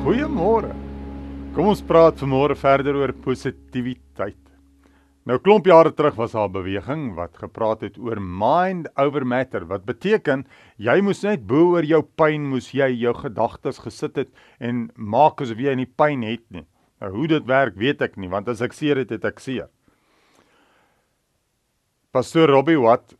Goeiemôre. Kom ons praat vanmôre verder oor positiwiteit. Nou klomp jare terug was daar 'n beweging wat gepraat het oor mind over matter wat beteken jy moes net bo oor jou pyn moes jy jou gedagtes gesit het en maak asof jy nie pyn het nie. Nou hoe dit werk weet ek nie want as ek seer het het ek seer. Pastor Robbie Watt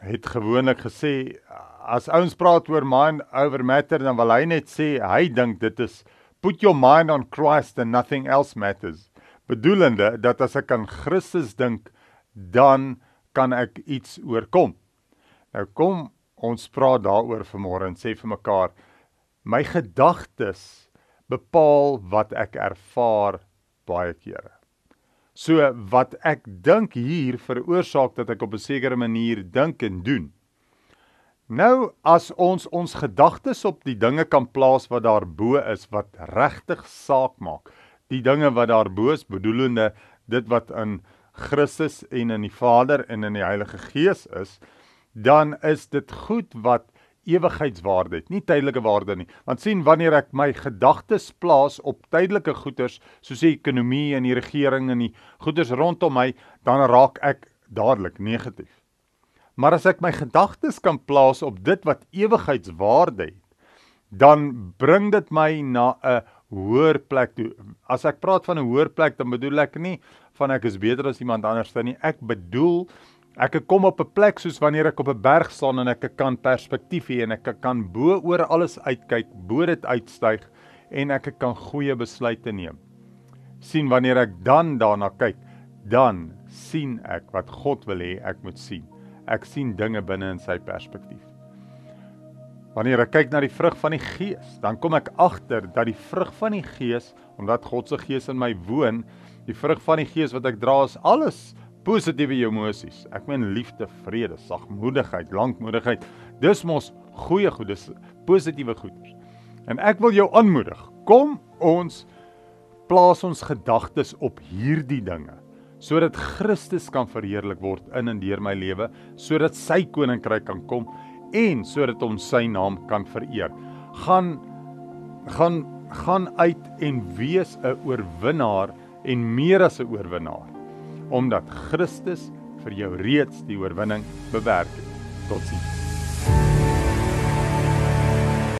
het gewoonlik gesê as ouens praat oor mind over matter dan wil hy net sê hy dink dit is put your mind on Christ and nothing else matters. Bedoelende dat as ek aan Christus dink, dan kan ek iets oorkom. Nou kom ons praat daaroor vanmôre en sê vir mekaar my gedagtes bepaal wat ek ervaar baie kere. So wat ek dink hier veroorsaak dat ek op 'n sekere manier dink en doen. Nou as ons ons gedagtes op die dinge kan plaas wat daarbo is wat regtig saak maak. Die dinge wat daarbo is, bedoelende dit wat in Christus en in die Vader en in die Heilige Gees is, dan is dit goed wat ewigheidswaarde het, nie tydelike waarde nie. Want sien wanneer ek my gedagtes plaas op tydelike goederes soos die ekonomie en die regering en die goederes rondom my, dan raak ek dadelik negatief. Maar as ek my gedagtes kan plaas op dit wat ewigheidswaarde het, dan bring dit my na 'n hoër plek toe. As ek praat van 'n hoër plek, dan bedoel ek nie van ek is beter as iemand anders nie. Ek bedoel ek kom op 'n plek soos wanneer ek op 'n berg staan en ek kan perspektief hê en ek kan bo oor alles uitkyk, bo dit uitstyg en ek kan goeie besluite neem. sien wanneer ek dan daarna kyk, dan sien ek wat God wil hê ek moet sien ek sien dinge binne in sy perspektief. Wanneer ek kyk na die vrug van die Gees, dan kom ek agter dat die vrug van die Gees, omdat God se Gees in my woon, die vrug van die Gees wat ek dra is alles positiewe emosies. Ek meen liefde, vrede, sagmoedigheid, lankmoedigheid. Dis mos goeie goed, dis positiewe goeders. En ek wil jou aanmoedig, kom ons plaas ons gedagtes op hierdie dinge sodat Christus kan verheerlik word in en deur my lewe, sodat sy koninkryk kan kom en sodat ons sy naam kan vereer. Gaan gaan gaan uit en wees 'n oorwinnaar en meer as 'n oorwinnaar omdat Christus vir jou reeds die oorwinning bewerk het. Totsiens.